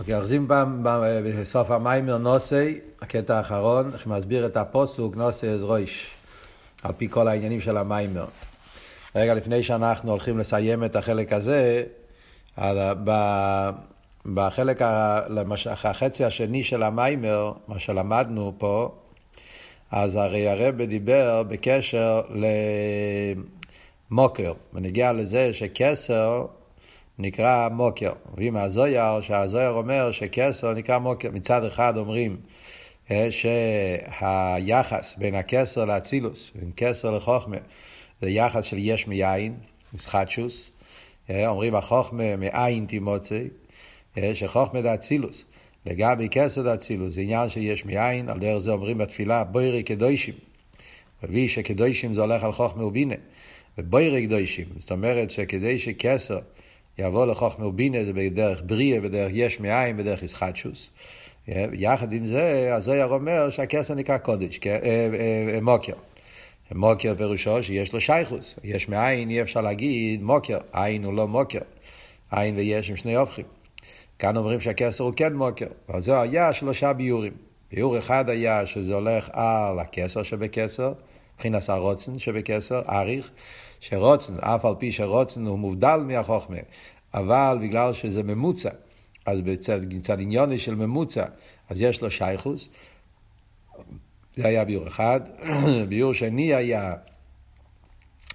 אוקיי, אוחזים פעם בסוף המיימר נוסי, הקטע האחרון, שמסביר את הפוסוק נוסי אז רויש, על פי כל העניינים של המיימר. רגע לפני שאנחנו הולכים לסיים את החלק הזה, בחלק, החצי השני של המיימר, מה שלמדנו פה, אז הרי הרב דיבר בקשר למוקר, ונגיע לזה שכסר נקרא מוקר. מביא מהזויר, שהזויר אומר שכסר נקרא מוקר. מצד אחד אומרים אה, שהיחס בין הכסר לאצילוס, בין כסר לחוכמה, זה יחס של יש מיין, מסחטשוס. אה, אומרים החוכמה מאין תימוצי, אה, שחוכמה זה אצילוס. לגבי כסר אצילוס, זה עניין שיש מאין, על דרך זה אומרים בתפילה בוירי קדושים. מביא שקדושים זה הולך על חוכמה ובינה. ובוירי קדושים, זאת אומרת שכדי שכסר יבוא לחוכמה ובינה זה בדרך בריאה, בדרך יש מאין, בדרך ישחטשוס. יחד עם זה, הזויר אומר שהכסר נקרא קודש, אה, אה, אה, מוקר. מוקר פירושו שיש לו שייכוס. יש מאין, אי אפשר להגיד מוקר. עין הוא לא מוקר. עין ויש עם שני הופכים. כאן אומרים שהכסר הוא כן מוקר. אבל זה היה שלושה ביורים. ביור אחד היה שזה הולך על הכסר שבכסר, מבחינת הרוצן שבכסר, אריך. שרוצן, אף על פי שרוצן הוא מובדל מהחוכמה, אבל בגלל שזה ממוצע, אז בצד עניוני של ממוצע, אז יש לו שייכוס. זה היה ביור אחד. ביור שני היה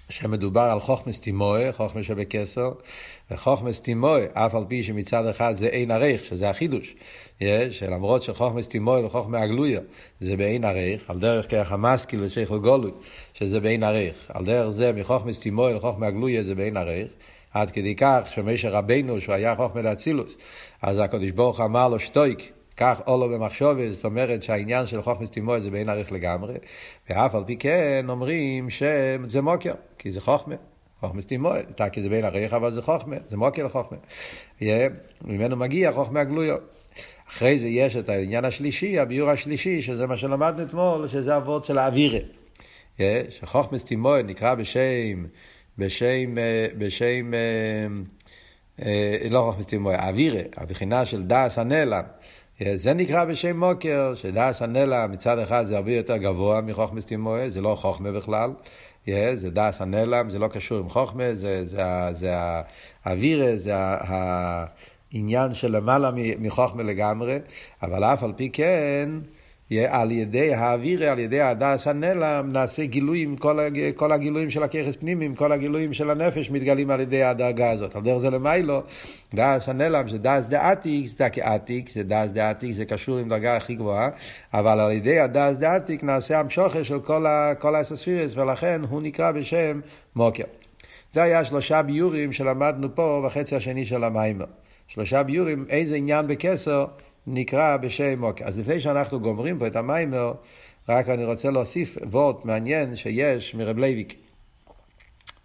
שמדובר על חוכמס תימואה, חוכמה שבקסר, וחוכמס תימואה, אף על פי שמצד אחד זה אין ערך, שזה החידוש, שלמרות שחוכמס תימואה וחוכמה הגלויה זה באין ערך, על דרך כרך המסקיל ושכל גולוי, שזה באין ערך, על דרך זה מחוכמס תימואה לחוכמה הגלויה זה באין ערך, עד כדי כך שמשה רבנו, שהוא היה חוכמה לאצילוס, אז הקדוש ברוך אמר לו שטויק, כך אולו במחשובת, זאת אומרת שהעניין של חוכמס תימואה זה באין ערך לגמרי, ואף על פי כן אומרים שזה מוקר, כי זה חוכמה. חוכמס תימואה, כי זה בין ערך, אבל זה חוכמה, זה מוקר לחוכמה. ממנו מגיע חוכמה הגלויות. אחרי זה יש את העניין השלישי, הביור השלישי, שזה מה שלמדנו אתמול, שזה אבות של האווירה. שחוכמס תימואה נקרא בשם, בשם, בשם, לא חוכמס תימואה, האווירה, הבחינה של דאס הנעלם. זה נקרא בשם מוקר, שדאס הנלע מצד אחד זה הרבה יותר גבוה מחוכמס תימואה, זה לא חוכמה בכלל, זה דאס הנלם, זה לא קשור עם חוכמה, זה, זה, זה האווירה, זה העניין למעלה מחוכמה לגמרי, אבל אף על פי כן, על ידי האווירה, על ידי הדעת הנעלם, נעשה גילויים, כל, כל הגילויים של הכוחות פנימיים, כל הגילויים של הנפש מתגלים על ידי הדרגה הזאת. על דרך זה למעלה, דעת הנעלם זה דעת דעתיק, זה כעתיק, זה דעת דעתיק, זה קשור עם דרגה הכי גבוהה, אבל על ידי הדעת דעתיק נעשה המשכה של כל, ה, כל הספירות, ולכן הוא נקרא בשם מוכר. זה היה שלושה ביורים שלמדנו פה בחצי השני של המאמר. שלושה ביורים, איזה עניין בכתר נקרא בשם מוכר. אז לפני שאנחנו גומרים פה את המאמר, רק אני רוצה להוסיף וורט מעניין שיש מרב לוי'ק.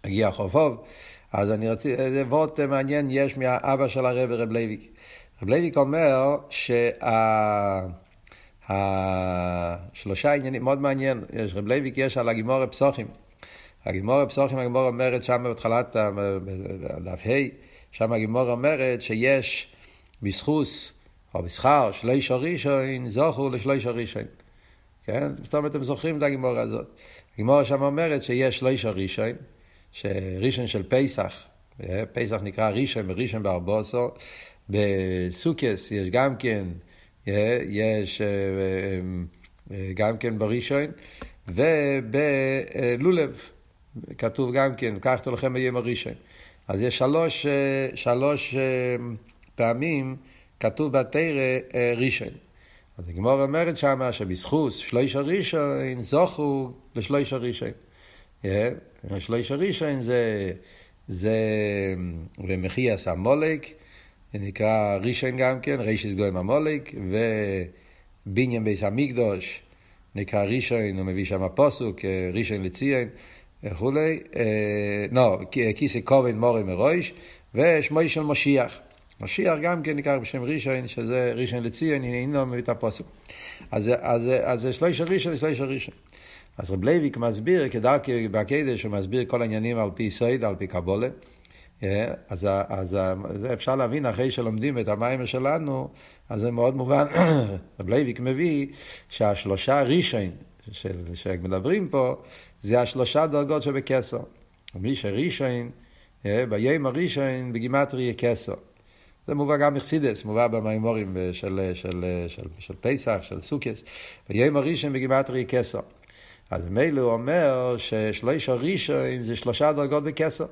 הגיע חופוב, אז אני רוצה, זה וורט מעניין יש מהאבא של הרב רב לוי'ק. רב לוי'ק אומר שהשלושה עניינים, מאוד מעניין, יש רב לוי'ק יש על הגמרא פסחים. הגימורי פסוחים, הגימור אומרת שם בהתחלת דף ה', שם הגימור אומרת שיש בזכוס או בשכר, שליש הראשון, זוכו לשליש הראשון. כן? אומרת, אתם זוכרים את הגימור הזאת. הגימור שם אומרת שיש שליש הראשון, שראשון של פסח, אה, פסח נקרא ראשון, ראשון בארבוסו, בסוכס יש גם כן, אה, יש אה, גם כן בראשון, ובלולב כתוב גם כן, קחתו לכם ביום הראשון. אז יש שלוש, שלוש פעמים כתוב בתרא אה, ראשון. אז הגמור אומרת שמה שבזכות שלוש הראשון זוכו לשלוש הראשון. שלוש הראשון זה, זה ומחייס המולק, זה נקרא ראשון גם כן, רישיס גויים המולק, ובניין בית המקדש נקרא ראשון, הוא מביא שם פסוק, אה, ראשון לציין וכולי, אה, לא, כיסא כבוד מרום מראשון, ושמו של משיח. משיח גם כן נקרא בשם ראשון, שזה ראשון לציון, הנה הנה מביא את הפסוק. אז, אז, אז שלוש ראשון, שלוש ראשון. אז רב לוי'ק מסביר, כדרכו בקודש, הוא מסביר כל העניינים על פי סוד, על פי קבלה. אז, אז אפשר להבין, אחרי שלומדים את המאמר שלנו, אז זה מאוד מובן, רב לוי'ק מביא שהשלושה ראשון שמדברים פה, זה השלושה דרגות שבכתר. מי שראשון, ביום הראשון בגימטריא כתר. זה מובא גם בחסידות, מובא במאמרים של, של, של, של פסח, של סוכות. ביום הראשון בגימטריא כתר. אז ממילא הוא אומר ששלוש הראשון זה שלושה דרגות בכתר.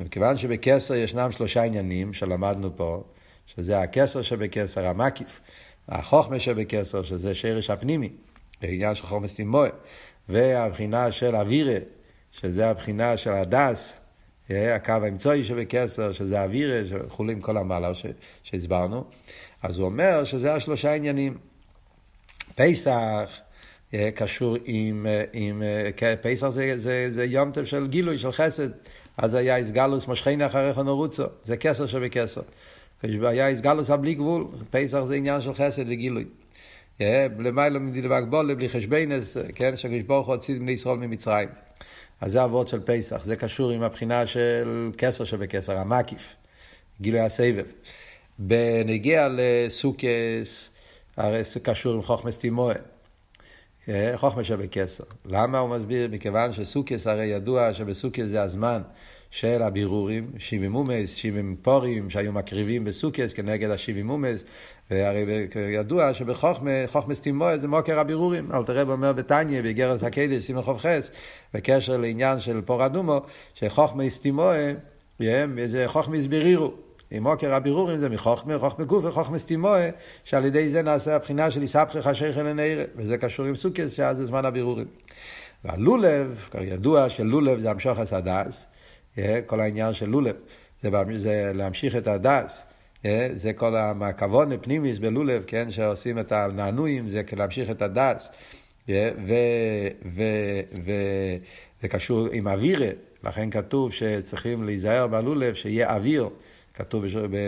מכיוון שבכסר ישנם שלושה עניינים שלמדנו פה, שזה הכסר שבכסר, המקיף, החוכמה שבכסר, שזה שרש הפנימי, העניין של חומס תימואה, והבחינה של אווירה, שזה הבחינה של הדס, הקו האמצעי שבכסר, שזה אווירה, וכולי כל המעלה שהסברנו, אז הוא אומר שזה השלושה עניינים. פסח קשור עם, עם פסח זה, זה, זה יום טוב של גילוי, של חסד. אז היה איסגלוס משכני אחריך נרוצו, זה כסר שבכסר. היה איסגלוס הבלי גבול, פסח זה עניין של חסד וגילוי. למעלה מדלבק בולה, בלי חשבנס, כן, שקדוש ברוך הוא הוציא בני ישראל ממצרים. אז זה אבות של פסח, זה קשור עם הבחינה של כסר שבכסר, המקיף, גילוי הסבב. בנגיע לסוכס, הרי זה קשור עם חוכמס תימואה. חוכמה שבכסר. למה הוא מסביר? מכיוון שסוכס הרי ידוע שבסוכס זה הזמן של הבירורים, שיבים מומס, שיבים פורים שהיו מקריבים בסוכס כנגד השיבים מומס, והרי ידוע שבחוכמס תימוה זה מוקר הבירורים. אל תראה אומר בתניא, באגרס הקדש, סימן חוב חס, בקשר לעניין של פור אדומו, שחוכמס תימוה זה חוכמס בירירו. עם מוקר הבירורים זה מחוכמה, חוכמה גוף וחוכמה סתימוה, שעל ידי זה נעשה הבחינה של יסבכך שייכל לנערה, וזה קשור עם סוכס, שאז זה זמן הבירורים. והלולב, ידוע שלולב זה המשוך הסדס, כל העניין של לולב, זה, זה להמשיך את הדס, זה כל הכבוד פנימיס בלולב, כן, שעושים את הנענועים, זה להמשיך את הדס, וזה קשור עם אווירה, לכן כתוב שצריכים להיזהר בלולב שיהיה אוויר. כתוב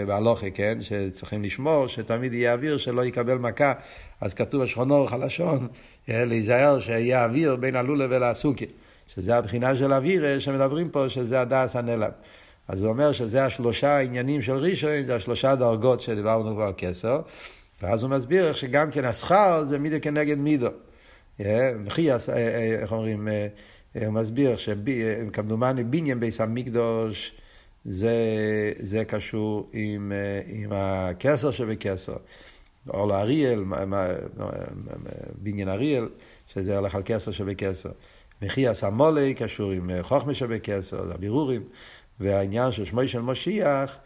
בהלוכה, כן, שצריכים לשמור שתמיד יהיה אוויר שלא יקבל מכה, אז כתוב בשכון אורך הלשון, להיזהר שיהיה אוויר בין הלולה ולסוכי, שזה הבחינה של אוויר שמדברים פה, שזה הדס הנלם. אז הוא אומר שזה השלושה עניינים של ראשון, זה השלושה דרגות שדיברנו כבר כסר, ואז הוא מסביר איך שגם כן השכר זה מידו כנגד מידו. וכי, איך אומרים, הוא מסביר שכמדומני בניין ביס המקדוש זה, זה קשור עם, עם הכסר שבכסר. אור לאריאל, בניין אריאל, שזה הולך על כסר שבכסר. מחי הסמולי קשור עם חוכמה שבכסר, זה הבירורים. והעניין של שמוי של משיח,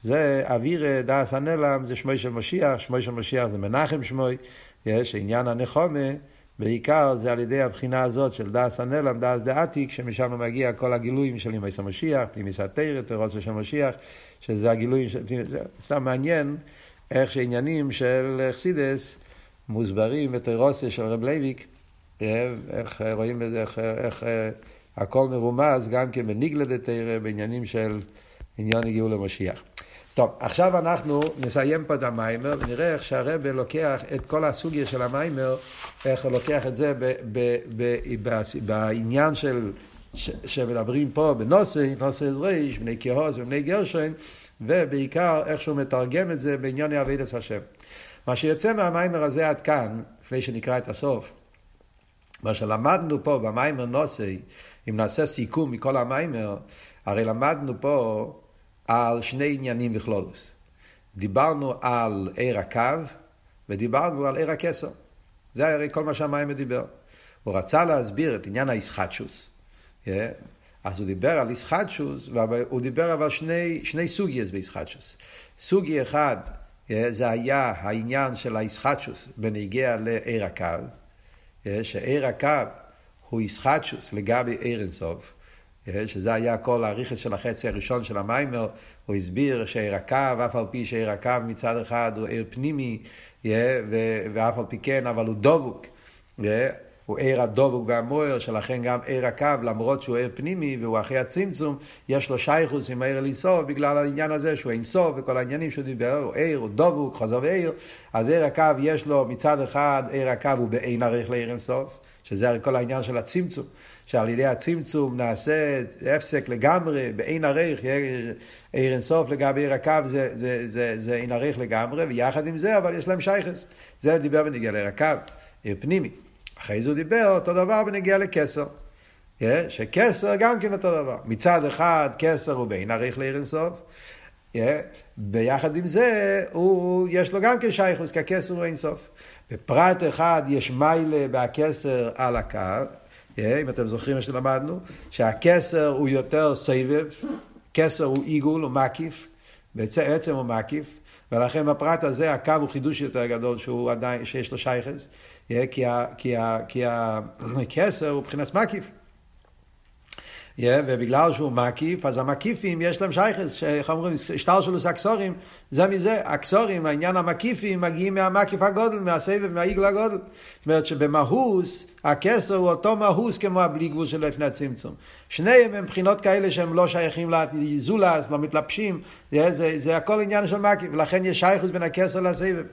זה אוויר דאס הנלם, זה שמוי של משיח, שמוי של משיח זה מנחם שמוי, יש עניין הנחמה. בעיקר זה על ידי הבחינה הזאת של דעת הנעלם, דעת דעתיק, שמשם מגיע כל הגילויים של ימי המשיח, פנימיות התורה, תורתו של משיח, שזה הגילויים של... זה סתם מעניין איך שעניינים של החסידות מוסברים בתורותיו של רב לוי'ק, איך רואים בזה, איך, איך הכל מרומז גם כן בנגלה דתורה, בעניינים של עניין הגילוי משיח. טוב, עכשיו אנחנו נסיים פה את המאמר ונראה איך שהרבי לוקח את כל הסוגיה של המאמר, איך הוא לוקח את זה ב, ב, ב, ב, בעניין של, ש, שמדברים פה בנושא, נשא ראש, בני קהת ובני גרשון, ובעיקר איך שהוא מתרגם את זה בעניין עבודת השם. מה שיוצא מהמאמר הזה עד כאן, לפני שנקרא את הסוף, מה שלמדנו פה במאמר נשא, אם נעשה סיכום מכל המאמר, הרי למדנו פה על שני עניינים בכלולוס. דיברנו על עיר הקו ודיברנו על עיר הכסר. זה הרי כל מה שהמים דיבר. הוא רצה להסביר את עניין האיסחטשוס. Yeah. אז הוא דיבר על איסחטשוס, והוא דיבר אבל שני, שני סוגיות באיסחטשוס. סוגי אחד yeah, זה היה העניין של האיסחטשוס בנגיע לעיר הקו, yeah, שעיר הקו הוא איסחטשוס לגבי עיר אינסוף. שזה היה כל הריכס של החצי הראשון של המיימר, הוא הסביר שעיר הקו, אף על פי שעיר הקו מצד אחד הוא עיר פנימי, ואף על פי כן, אבל הוא דבוק. הוא עיר הדבוק והמוער, שלכן גם עיר הקו, למרות שהוא עיר פנימי והוא אחרי הצמצום, יש לו שייכוס עם העיר לאינסוף, בגלל העניין הזה שהוא אינסוף וכל העניינים שהוא דיבר, הוא עיר, הוא דבוק, חזר עיר, אז עיר הקו יש לו מצד אחד, עיר הקו הוא בעין ערך לעיר אינסוף. שזה הרי כל העניין של הצמצום, שעל ידי הצמצום נעשה הפסק לגמרי, באין ערך, עיר אינסוף לגבי עיר הקו, זה, זה, זה, זה אין ערך לגמרי, ויחד עם זה, אבל יש להם שייכס. זה דיבר בנגיע לעיר הקו, עיר פנימי. אחרי זה הוא דיבר אותו דבר בנגיע לקסר. שקסר גם כן אותו דבר. מצד אחד קסר הוא בין ערך לעיר אינסוף, ביחד עם זה, הוא, יש לו גם כן שייכוס, כי הכסר הוא אינסוף. בפרט אחד יש מיילה בהכסר על הקו, אם אתם זוכרים מה שלמדנו, שהכסר הוא יותר סבב, כסר הוא עיגול, הוא מקיף, בעצם הוא מקיף, ולכן בפרט הזה הקו הוא חידוש יותר גדול שהוא עדיין, שיש לו שייכס, כי הכסר הוא מבחינת מקיף. ובגלל שהוא מקיף, אז המקיפים יש להם שייכס, איך אומרים, שטר שלוס הקסורים, זה מזה, הקסורים, העניין המקיפים מגיעים מהמקיף הגודל, מהסבב, מהעיגל הגודל. זאת אומרת שבמהוס, הכסר הוא אותו מהוס כמו הבלי גבול של לפני הצמצום. שניהם הם בחינות כאלה שהם לא שייכים לזולס, לא מתלבשים, זה, זה, זה הכל עניין של מקיף, ולכן יש שייכוס בין הכסר לסבב.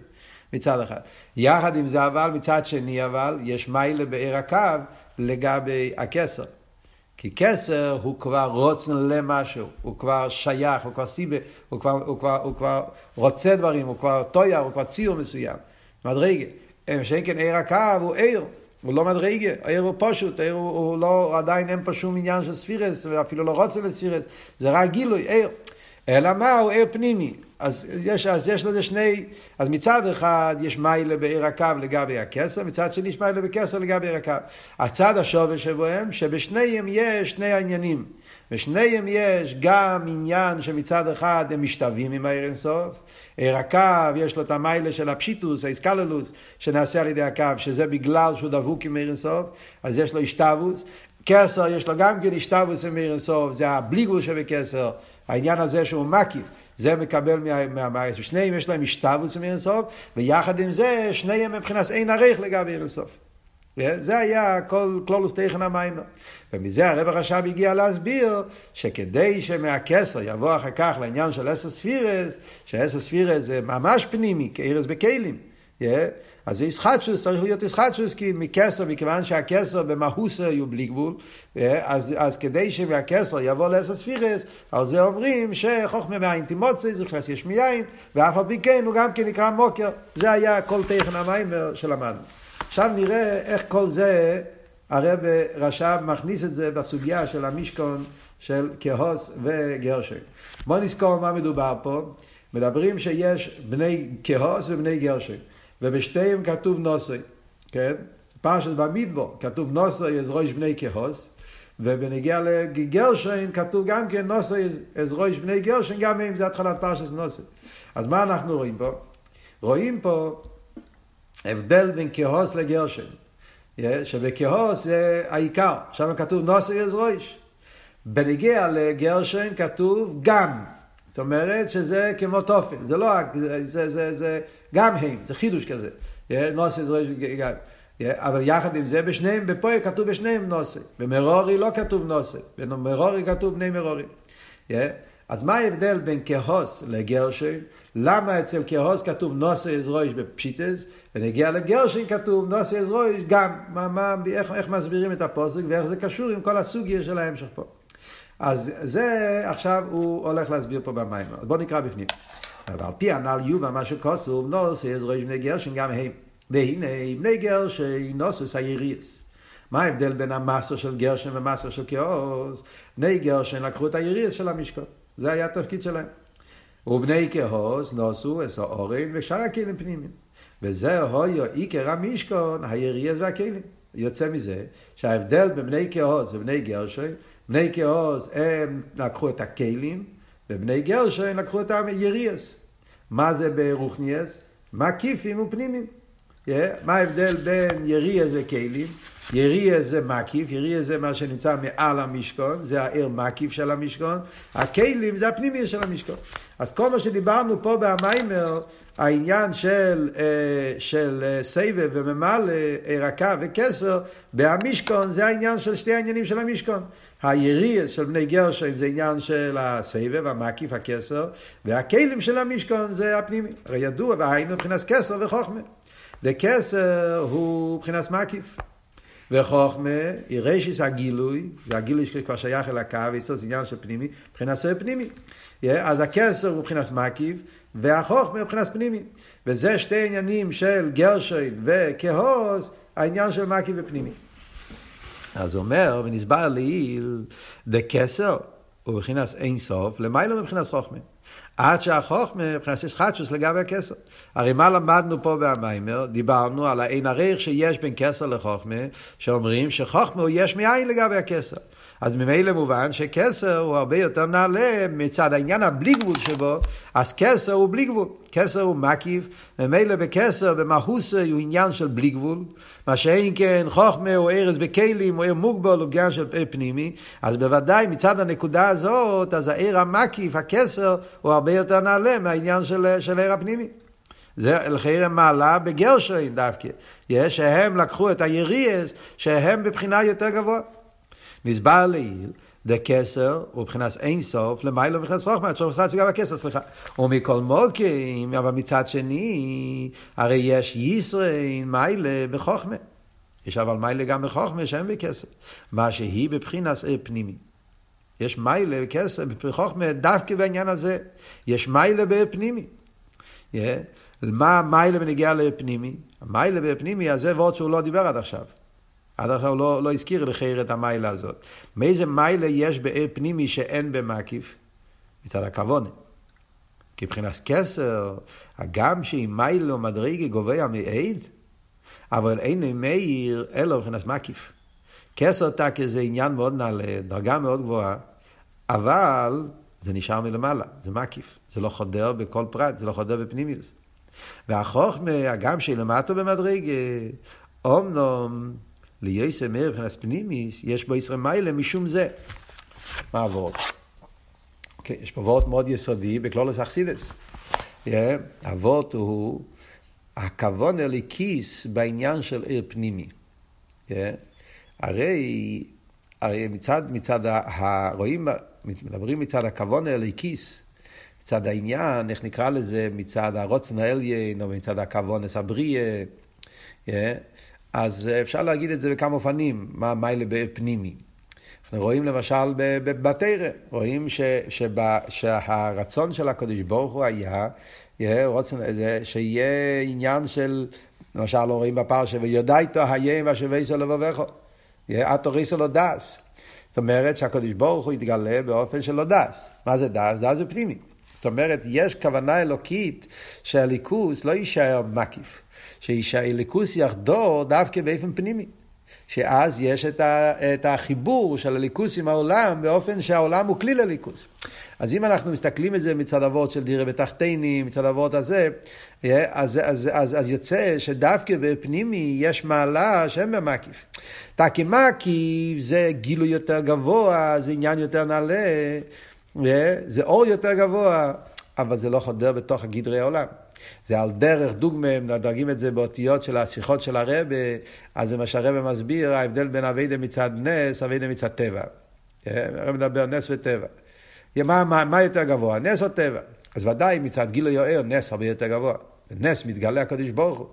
מצד אחד. יחד עם זה אבל, מצד שני אבל, יש מיילה בעיר הקו לגבי הכסר. כי כסר הוא כבר רוצן למשהו, הוא כבר שייך, הוא כבר סיבה, הוא כבר, הוא כבר, הוא כבר רוצה דברים, הוא כבר טויה, הוא כבר ציור מסוים. מדרגה. שאין כן עיר הקו הוא עיר, הוא לא מדרגה, העיר הוא פשוט, העיר הוא, הוא לא, עדיין אין פה שום עניין של ספירס, ואפילו לא רוצה לספירס, זה רק גילוי, עיר. אלא מה, הוא עיר פנימי. אז יש, אז יש לזה שני, אז מצד אחד יש מיילה בעיר הקו לגבי הכסר, מצד שני יש מיילה בכסר לגבי עיר הקו. הצד השווה שבוהם, שבשניהם יש שני העניינים. בשניהם יש גם עניין שמצד אחד הם משתווים עם העיר אינסוף, עיר הקו יש לו את המיילה של הפשיטוס, האיסקללוס, שנעשה על ידי הקו, שזה בגלל שהוא דבוק עם עיר אינסוף, אז יש לו השתווות. כסר יש לו גם כן השתווות עם עיר אינסוף, זה הבליגול שבכסר, העניין הזה שהוא מקיף. זה מקבל מהמייס, שניהם יש להם השתבוס מאירסוף, ויחד עם זה שניהם מבחינת אין ערך לגבי אירסוף. זה היה כל כלולוס תכן המים. ומזה הרב הרש"ב הגיע להסביר שכדי שמהכסר יבוא אחר כך לעניין של אסר ספירס, שאסר ספירס זה ממש פנימי, כארז בכלים. אז זה ישחטשוס, צריך להיות ישחטשוס, כי מכסר, מכיוון שהכסר במהוסר יהיו בלי גבול, אז, אז כדי שמהכסר יבוא לעשר ספירס, על זה אומרים שחוכמה מאין תימוצי, זה נכנס יש מיין, ואף על פי כן הוא גם כן נקרא מוקר. זה היה כל תוכן המאמר שלמדנו. עכשיו נראה איך כל זה, הרב רש"ב מכניס את זה בסוגיה של המשכן של קהת וגרשון. בואו נזכור מה מדובר פה. מדברים שיש בני קהת ובני גרשון. ובשתיהם כתוב נוסי, כן? פרשת במדבר כתוב נשא את ראש בני קהת, ובנוגע לגרשון כתוב גם כן נשא את ראש בני גרשון, גם אם זה התחלת פרשת נשא. אז מה אנחנו רואים פה? רואים פה הבדל בין כהוס לגרשן. שבכהוס זה העיקר, שם כתוב נוסי אז ראש. בנגיע לגרשן כתוב גם. זאת אומרת שזה כמו תופן, זה לא, זה, זה, זה, זה גם הם, זה חידוש כזה. נוסי זה גם. אבל יחד עם זה, בשניהם, בפועל כתוב בשניהם נוסי. במרורי לא כתוב נוסי, במרורי כתוב בני מרורי. אז מה ההבדל בין קהת לגרשון? למה אצל קהת כתוב נשא את ראש בפשטות, ונוגע לגרשון כתוב נשא את ראש גם, מה, מה, איך, איך מסבירים את הפסוק ואיך זה קשור עם כל הסוגיה של ההמשך פה. אז זה עכשיו הוא הולך להסביר פה במאמר. בואו נקרא בפנים. ועל פי הנ"ל יובן מה שכתוב נשא את ראש בני גרשון גם הם. והנה בני גרשון נשאו את היריעות. מה ההבדל בין המשא של גרשון ומשא של קהת? בני גרשון לקחו את היריעות של המשכן. זה היה התפקיד שלהם. ובני קהת נשאו את הארון ושאר הכלים פנימיים. וזה היו עיקר המשכן, היריעות והכלים. יוצא מזה שההבדל בין בני קהת ובני גרשון בני קהת הם לקחו את הכלים, ובני גרשון לקחו את היריעות. מה זה ברוחניות? מקיפים ופנימיים. Yeah, מה ההבדל בין יריעות וכלים? יריאס זה מקיף, יריאס זה מה שנמצא מעל המשכון, זה העיר מקיף של המשכון, הכלים זה הפנימי של המשכון. אז כל מה שדיברנו פה במיימר, העניין של, אה, של אה, סבב וממלא, ירקה וכסר, בהמשכון זה העניין של שתי העניינים של המשכון. היריאס של בני גרשן זה עניין של הסבב, המקיף, הכסר, והכלים של המשכון זה הפנימי. הרי ידוע, והיינו מבחינת כסר וחוכמה. דקסר הוא מבחינת מקיף. וחוכמה היא רשיס הגילוי, זה הגילוי שכבר שייך אל הקו, זה עניין של פנימי, מבחינת סוהר פנימי. אז הכסר הוא מבחינת מקיף, והחוכמה הוא מבחינת פנימי. וזה שתי עניינים של גרשוין וכהוז, העניין של מקיף ופנימי. אז הוא אומר, ונסבר לעיל, דקסר הוא מבחינת אין סוף, למעלה מבחינת חוכמה. עד שהחוכמה מבחינת ישחטשוס לגבי הכסר. הרי מה למדנו פה במיימר? דיברנו על האין ערך שיש בין כסר לחוכמה, שאומרים שחוכמה הוא יש מאין לגבי הכסר. אז ממילא מובן שכסר הוא הרבה יותר נעלה מצד העניין הבלי גבול שבו, אז כסר הוא בלי גבול. כסר הוא מקיף, ממילא בכסר, במהוסה, הוא עניין של בלי גבול. מה שאין כן, חוכמה הוא ארז בכלים, הוא עיר מוגבל, הוא עניין של פנימי. אז בוודאי מצד הנקודה הזאת, אז העיר המקיף, הכסר, הוא הרבה יותר נעלה מהעניין של, של עיר הפנימי. זה לחיר מעלה בגרשוין דווקא. יש שהם לקחו את היריאס שהם בבחינה יותר גבוה. נסבר לעיל, דקסר הוא מבחינת אין סוף, למיילו מבחינת חוכמה, עד שוחצת שגם הכסר, סליחה. ומכל מוקים, אבל מצד שני, הרי יש ישרין מיילה בחוכמה. יש אבל מיילה גם בחוכמה שאין בכסר. מה שהיא בבחינת פנימי. יש מיילה וכסר בחוכמה דווקא בעניין הזה. יש מיילה בפנימי. Yeah. מה מיילה בנגיעה לפנימי? המיילה בפנימי, אז זה ועוד שהוא לא דיבר עד עכשיו. עד עכשיו לא, לא הזכיר לחייר את המיילה הזאת. מאיזה מיילה יש בעיר פנימי שאין במקיף? מצד הכוונה. כי מבחינת כסר, הגם שאם מיילה או מדרגה גובע מעיד, אבל אין מאיר אלא מבחינת מקיף. כסר תקי זה עניין מאוד נעלה, דרגה מאוד גבוהה, אבל זה נשאר מלמעלה, זה מקיף. זה לא חודר בכל פרט, זה לא חודר בפנימיוס. והחוכמה, הגם שלמטו במדרגה, אומנום ליוסם מאיר מבחינת פנימיס, יש בו ישראל מיילה משום זה. מה עבוד? אוקיי, יש פה וורט מאוד יסודי בכלולוס אכסידס. אבות הוא הכוון אליקיס בעניין של עיר פנימי. הרי, הרי מצד, מצד הרואים, מדברים מצד הכוון אליקיס, מצד העניין, איך נקרא לזה, מצד הרוצן האליין, או מצד הכוונס הבריא, אז אפשר להגיד את זה בכמה אופנים, מה מיילה בפנימי. אנחנו רואים למשל בתרא, רואים ש, שבה, שהרצון של הקדוש ברוך הוא היה, רוצן, שיהיה עניין של, למשל לא רואים בפרשה, ויודע איתו היים ואשר ואיסו לבבך, עטו ריסו לו דס. זאת אומרת שהקדוש ברוך הוא יתגלה באופן שלא דס. מה זה דס? דס זה פנימי. זאת אומרת, יש כוונה אלוקית שהליכוס לא יישאר מקיף, שהליכוס יחדור דווקא באופן פנימי. שאז יש את, ה, את החיבור של הליכוס עם העולם באופן שהעולם הוא כלי לליכוס. אז אם אנחנו מסתכלים את זה מצד אבות של דירה בתחתיני, מצד אבות הזה, אה, אז, אז, אז, אז יוצא שדווקא בפנימי יש מעלה שהם במקיף. תקי מקיף זה גילוי יותר גבוה, זה עניין יותר נעלה. זה אור יותר גבוה, אבל זה לא חודר בתוך הגדרי העולם. זה על דרך דוגמה, מדרגים את זה באותיות של השיחות של הרבה, אז זה מה שהרבה מסביר, ההבדל בין אביידה מצד נס, אביידה מצד טבע. הרב מדבר נס וטבע. מה, מה, מה יותר גבוה, נס או טבע? אז ודאי מצד גילו יואר, נס הרבה יותר גבוה. נס מתגלה הקדוש ברוך הוא.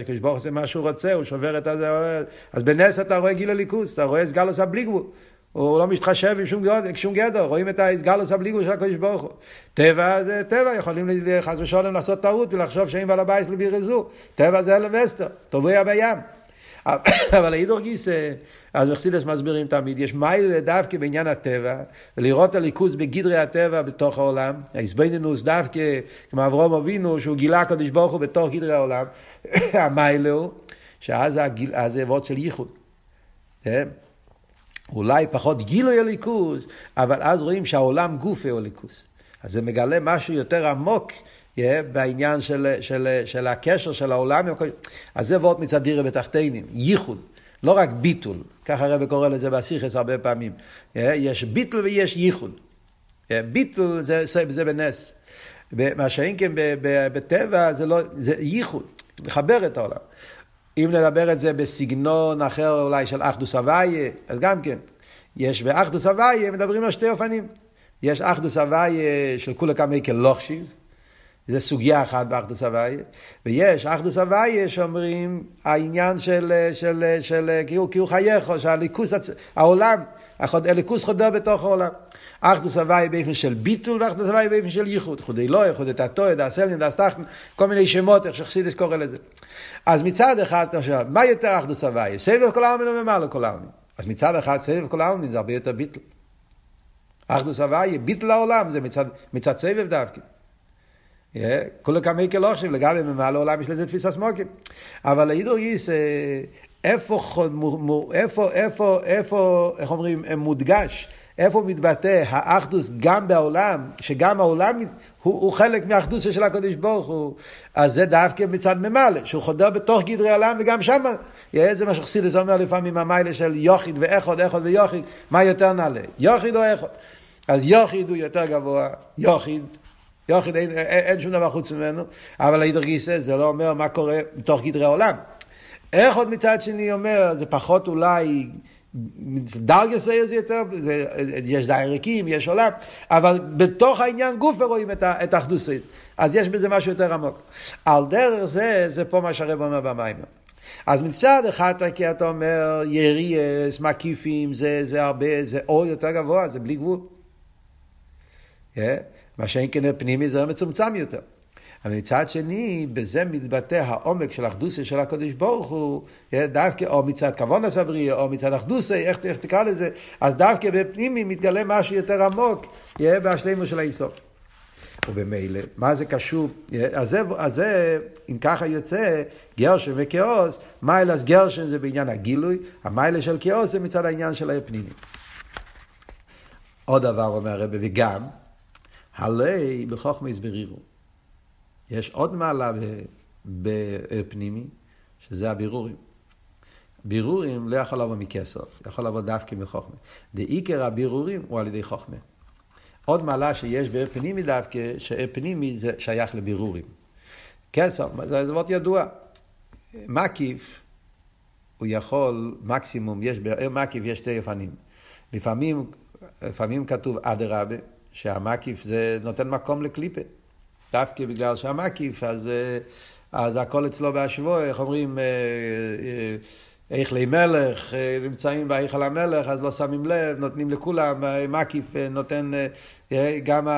הקדוש ברוך עושה מה שהוא רוצה, הוא שובר את הזה. אז בנס אתה רואה גיל הליכוס, אתה רואה סגלוס הבלי גבול. הוא לא מתחשב עם שום גדר, שום גדר. רואים את ההסגלוס הבליגו של הקדוש ברוך הוא. טבע זה טבע, יכולים חס ושלום לעשות טעות ולחשוב שאין בעל הבית לבירזו. טבע זה אלם וסטר, טובע בים. אבל הידור גיסא, אז מחסידס מסבירים תמיד, יש מייל דווקא בעניין הטבע, ולראות הליכוז בגדרי הטבע בתוך העולם, ההסבנינוס דווקא, כמו אברום אבינו, שהוא גילה הקדוש ברוך הוא בתוך גדרי העולם, המייל הוא, שאז זה אבות של ייחוד. אולי פחות גילוי הליכוס, אבל אז רואים שהעולם גוף הוא ליכוס. אז זה מגלה משהו יותר עמוק yeah, בעניין של, של, של הקשר של העולם. אז זה ועוד מצד דירה בתחתינים, ייחוד, לא רק ביטול, ככה הרב קורא לזה בסיכס הרבה פעמים. Yeah, יש ביטול ויש ייחוד. Yeah, ביטול זה, זה, זה בנס. מה שאין כן בטבע זה, לא, זה ייחוד, לחבר את העולם. אם נדבר את זה בסגנון אחר אולי של אחדוס אבייה, אז גם כן. יש באחדוס אבייה, מדברים על שתי אופנים. יש אחדוס אבייה של כולה כמי כלוכשיב, זה סוגיה אחת באחדוס הוויה, ויש אחדוס הוויה שאומרים העניין של, של, של כאילו, כאילו חייך, שהליכוס, העולם, הליכוס חודר בתוך העולם. אחדוס הוויה באופן של ביטול ואחדוס הוויה באופן של ייחוד. חודי לא, חודי תתוי, דאסלין, דאסטחן, כל מיני שמות, איך שחסידס קורא לזה. אז מצד אחד, עכשיו, מה יותר אחדוס הוויה? סבב כל העלמין ומעלה כל העלמין. אז מצד אחד סבב כל העלמין זה הרבה יותר ביטול. אחדוס הוויה, ביטול העולם, זה מצד, מצד סבב דווקא. כולו כמי כלושים, לגבי ממעל העולם יש לזה תפיסה סמוקים. אבל הידור גיס, איפה, איפה, איפה, איפה, איך אומרים, מודגש, איפה מתבטא האחדוס גם בעולם, שגם העולם הוא, הוא חלק מהאחדוס של הקדוש ברוך הוא, אז זה דווקא מצד ממלא, שהוא חודר בתוך גדרי העולם וגם שמה. זה מה שחסידס אומר לפעמים המיילה של יוחיד ואחוד, אחוד ויוחיד, מה יותר נעלה, יוחיד או אחוד? אז יוחיד הוא יותר גבוה, יוחיד יוחיד אין, אין, שום דבר חוץ ממנו, אבל הידר גיסא זה לא אומר מה קורה בתוך גדרי העולם. איך עוד מצד שני אומר, זה פחות אולי, דרגס זה יותר, זה, יש יש עולם, אבל בתוך העניין גוף רואים את האחדוסית. אז יש בזה משהו יותר עמוק. על דרך זה, זה פה מה שהרב אומר במים. אז מצד אחד כי אתה אומר יריאס, מקיפים, זה, זה הרבה, זה אור יותר גבוה, זה בלי גבול. Yeah. מה שאין כן פנימי זה מצומצם יותר. אבל מצד שני, בזה מתבטא העומק של האחדוסי של הקדוש ברוך הוא, דווקא, או מצד כבון הסבריה, או מצד אחדוסי, איך, איך תקרא לזה, אז דווקא בפנימי מתגלה משהו יותר עמוק, יהיה בהשלימו של האיסוף. ובמילא, מה זה קשור? אז זה, אז זה, אם ככה יוצא, גרשן וכאוס, מיילס גרשן זה בעניין הגילוי, המיילה של כאוס זה מצד העניין של הפנימי. עוד דבר אומר הרב, וגם, הלי בחוכמה הסברירו. יש עוד מעלה בפנימי, שזה הבירורים. בירורים לא יכול לבוא מכסר, יכול לבוא דווקא מחוכמה. דעיקר הבירורים הוא על ידי חוכמה. עוד מעלה שיש בפנימי דווקא, שפנימי זה שייך לבירורים. כסר, זה דבר ידוע. מקיף, הוא יכול, מקסימום, יש, מקיף יש שתי אופנים. לפעמים, לפעמים כתוב אדרבה, שהמקיף זה נותן מקום לקליפה. דווקא בגלל שהמקיף, אז, אה, אז הכל אצלו בהשבוע, איך אומרים, אה, אה, איכלי מלך, נמצאים בהיכל המלך, אז לא שמים לב, נותנים לכולם, מקיף נותן גם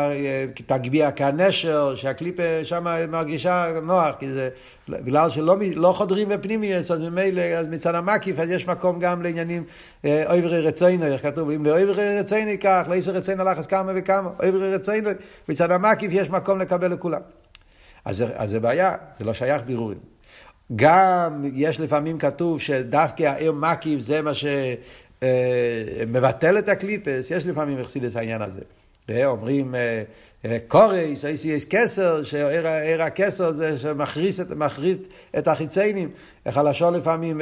תגביה כנשר, שהקליפה שם מרגישה נוח, כי זה, בגלל שלא לא חודרים בפנימיוס, אז ממילא, אז מצד המקיף, אז יש מקום גם לעניינים אויברי רציינו, איך כתוב, אם לאויברי רציינו כך, לאיסר רציינו לחס כמה וכמה, אויברי רציינו, מצד המקיף יש מקום לקבל לכולם. אז, אז זה בעיה, זה לא שייך בירורים. גם יש לפעמים כתוב שדווקא העיר מקיף זה מה שמבטל את הקליפס, יש לפעמים את העניין הזה. אומרים קורייס, אייסי יש כסר, שעיר הכסר זה שמכריס את, מכרית את החיציינים. איך הלשון לפעמים,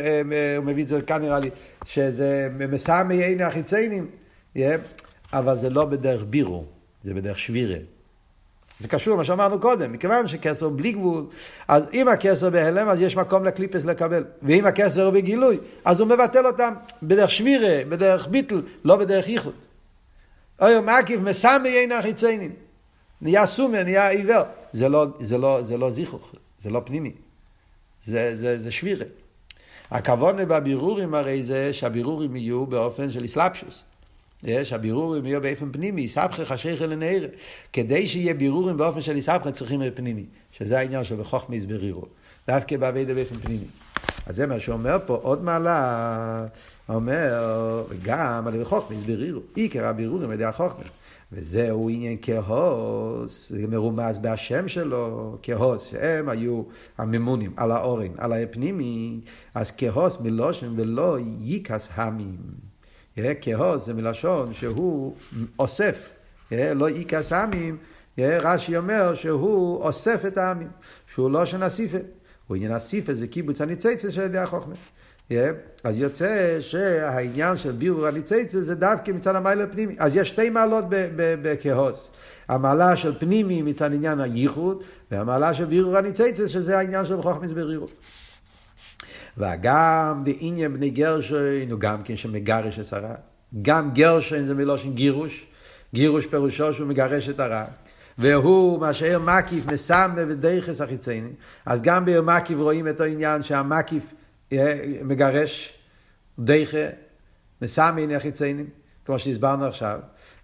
הוא מביא את זה כאן נראה לי, שזה מסמי עיני החיציינים, אבל זה לא בדרך בירו, זה בדרך שבירה. זה קשור למה שאמרנו קודם, מכיוון שכסר בלי גבול, אז אם הכסר בהלם, אז יש מקום לקליפס לקבל. ואם הכסר בגילוי, אז הוא מבטל אותם בדרך שבירה, בדרך ביטל, לא בדרך ייחוד. אוי מקיף מסמי אין החיציינים. נהיה סומר, נהיה עיוור. זה לא, זה לא, זה לא זיכוך, זה לא פנימי. זה, זה, זה שבירה. הכוונה בבירורים הרי זה שהבירורים יהיו באופן של אסלאפשוס. שהבירורים יהיו באופן פנימי, סבכי חשיכה לנערה. כדי שיהיה בירורים באופן של סבכי צריכים פנימי, שזה העניין של בחוכמה הסברירו. דווקא בעבידה באופן פנימי. אז זה מה שאומר פה, עוד מעלה, אומר, וגם על ידי חוכמה הסברירו. עיקר הבירורים על ידי החוכמה. וזהו עניין כהוס, זה מרומז בהשם שלו, כהוס, שהם היו הממונים על האורן, על הפנימי, אז כהוס מלושן ולא ייקס המים. כהוס זה מלשון שהוא אוסף, לא ייקס המים, רש"י אומר שהוא אוסף את העמים, שהוא לא שנה סיפה, הוא עניין הסיפס וקיבוץ הניציצה של ידי החוכמה. אז יוצא שהעניין של בירור הניציצה זה דווקא מצד המעלה הפנימי. אז יש שתי מעלות בכהוס. המעלה של פנימי מצד עניין הייחוד, והמעלה של בירור הניציצה שזה העניין של חוכמס ברירות. וגם בעניין בני גרשון הוא גם כן שמגרש עשרה. גם גרשון זה מלושן גירוש. גירוש פירושו שהוא מגרש את הרע. והוא משאר מקיף מסמא ודייחס החיצייני. אז גם בעיר מקיף רואים את העניין שהמקיף מגרש דייחה, מסמא החיציינים, כמו שהסברנו עכשיו.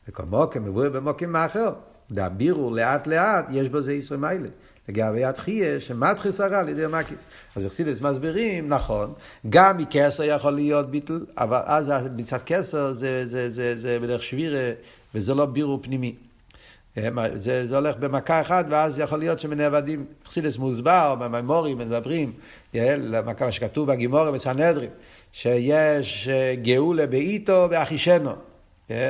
וכל מוקם מבואר במוקם מאחר. דאבירו לאט לאט, יש בזה ישראל מיילה. לגבי התחייה, שמתחיס הרע על ידי המקיף. אז בחסידס מסבירים, נכון, גם מקסר יכול להיות ביטל, אבל אז מצד קסר זה, זה, זה, זה בדרך שבירה, וזה לא בירו פנימי. זה, זה הולך במכה אחת, ואז יכול להיות שמנאבדים, חסידס מוסבר, במימורים מדברים, מה שכתוב בגימורים בסנהדרין, שיש גאולה באיתו ואחישנו.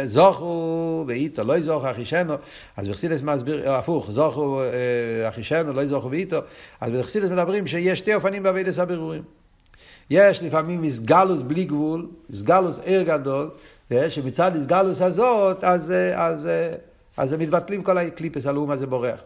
זוכו ואיתו, לא יזוכו אחישנו, אז בחסידס מסביר, הפוך, זוכו אחישנו, לא יזוכו ואיתו, אז בחסידס מדברים שיש שתי אופנים בעבידת הבירורים. יש לפעמים מסגלוס בלי גבול, מסגלוס עיר גדול, שמצד הסגלוס הזאת, אז, אז, אז מתבטלים כל הקליפס, הלאום הזה בורח.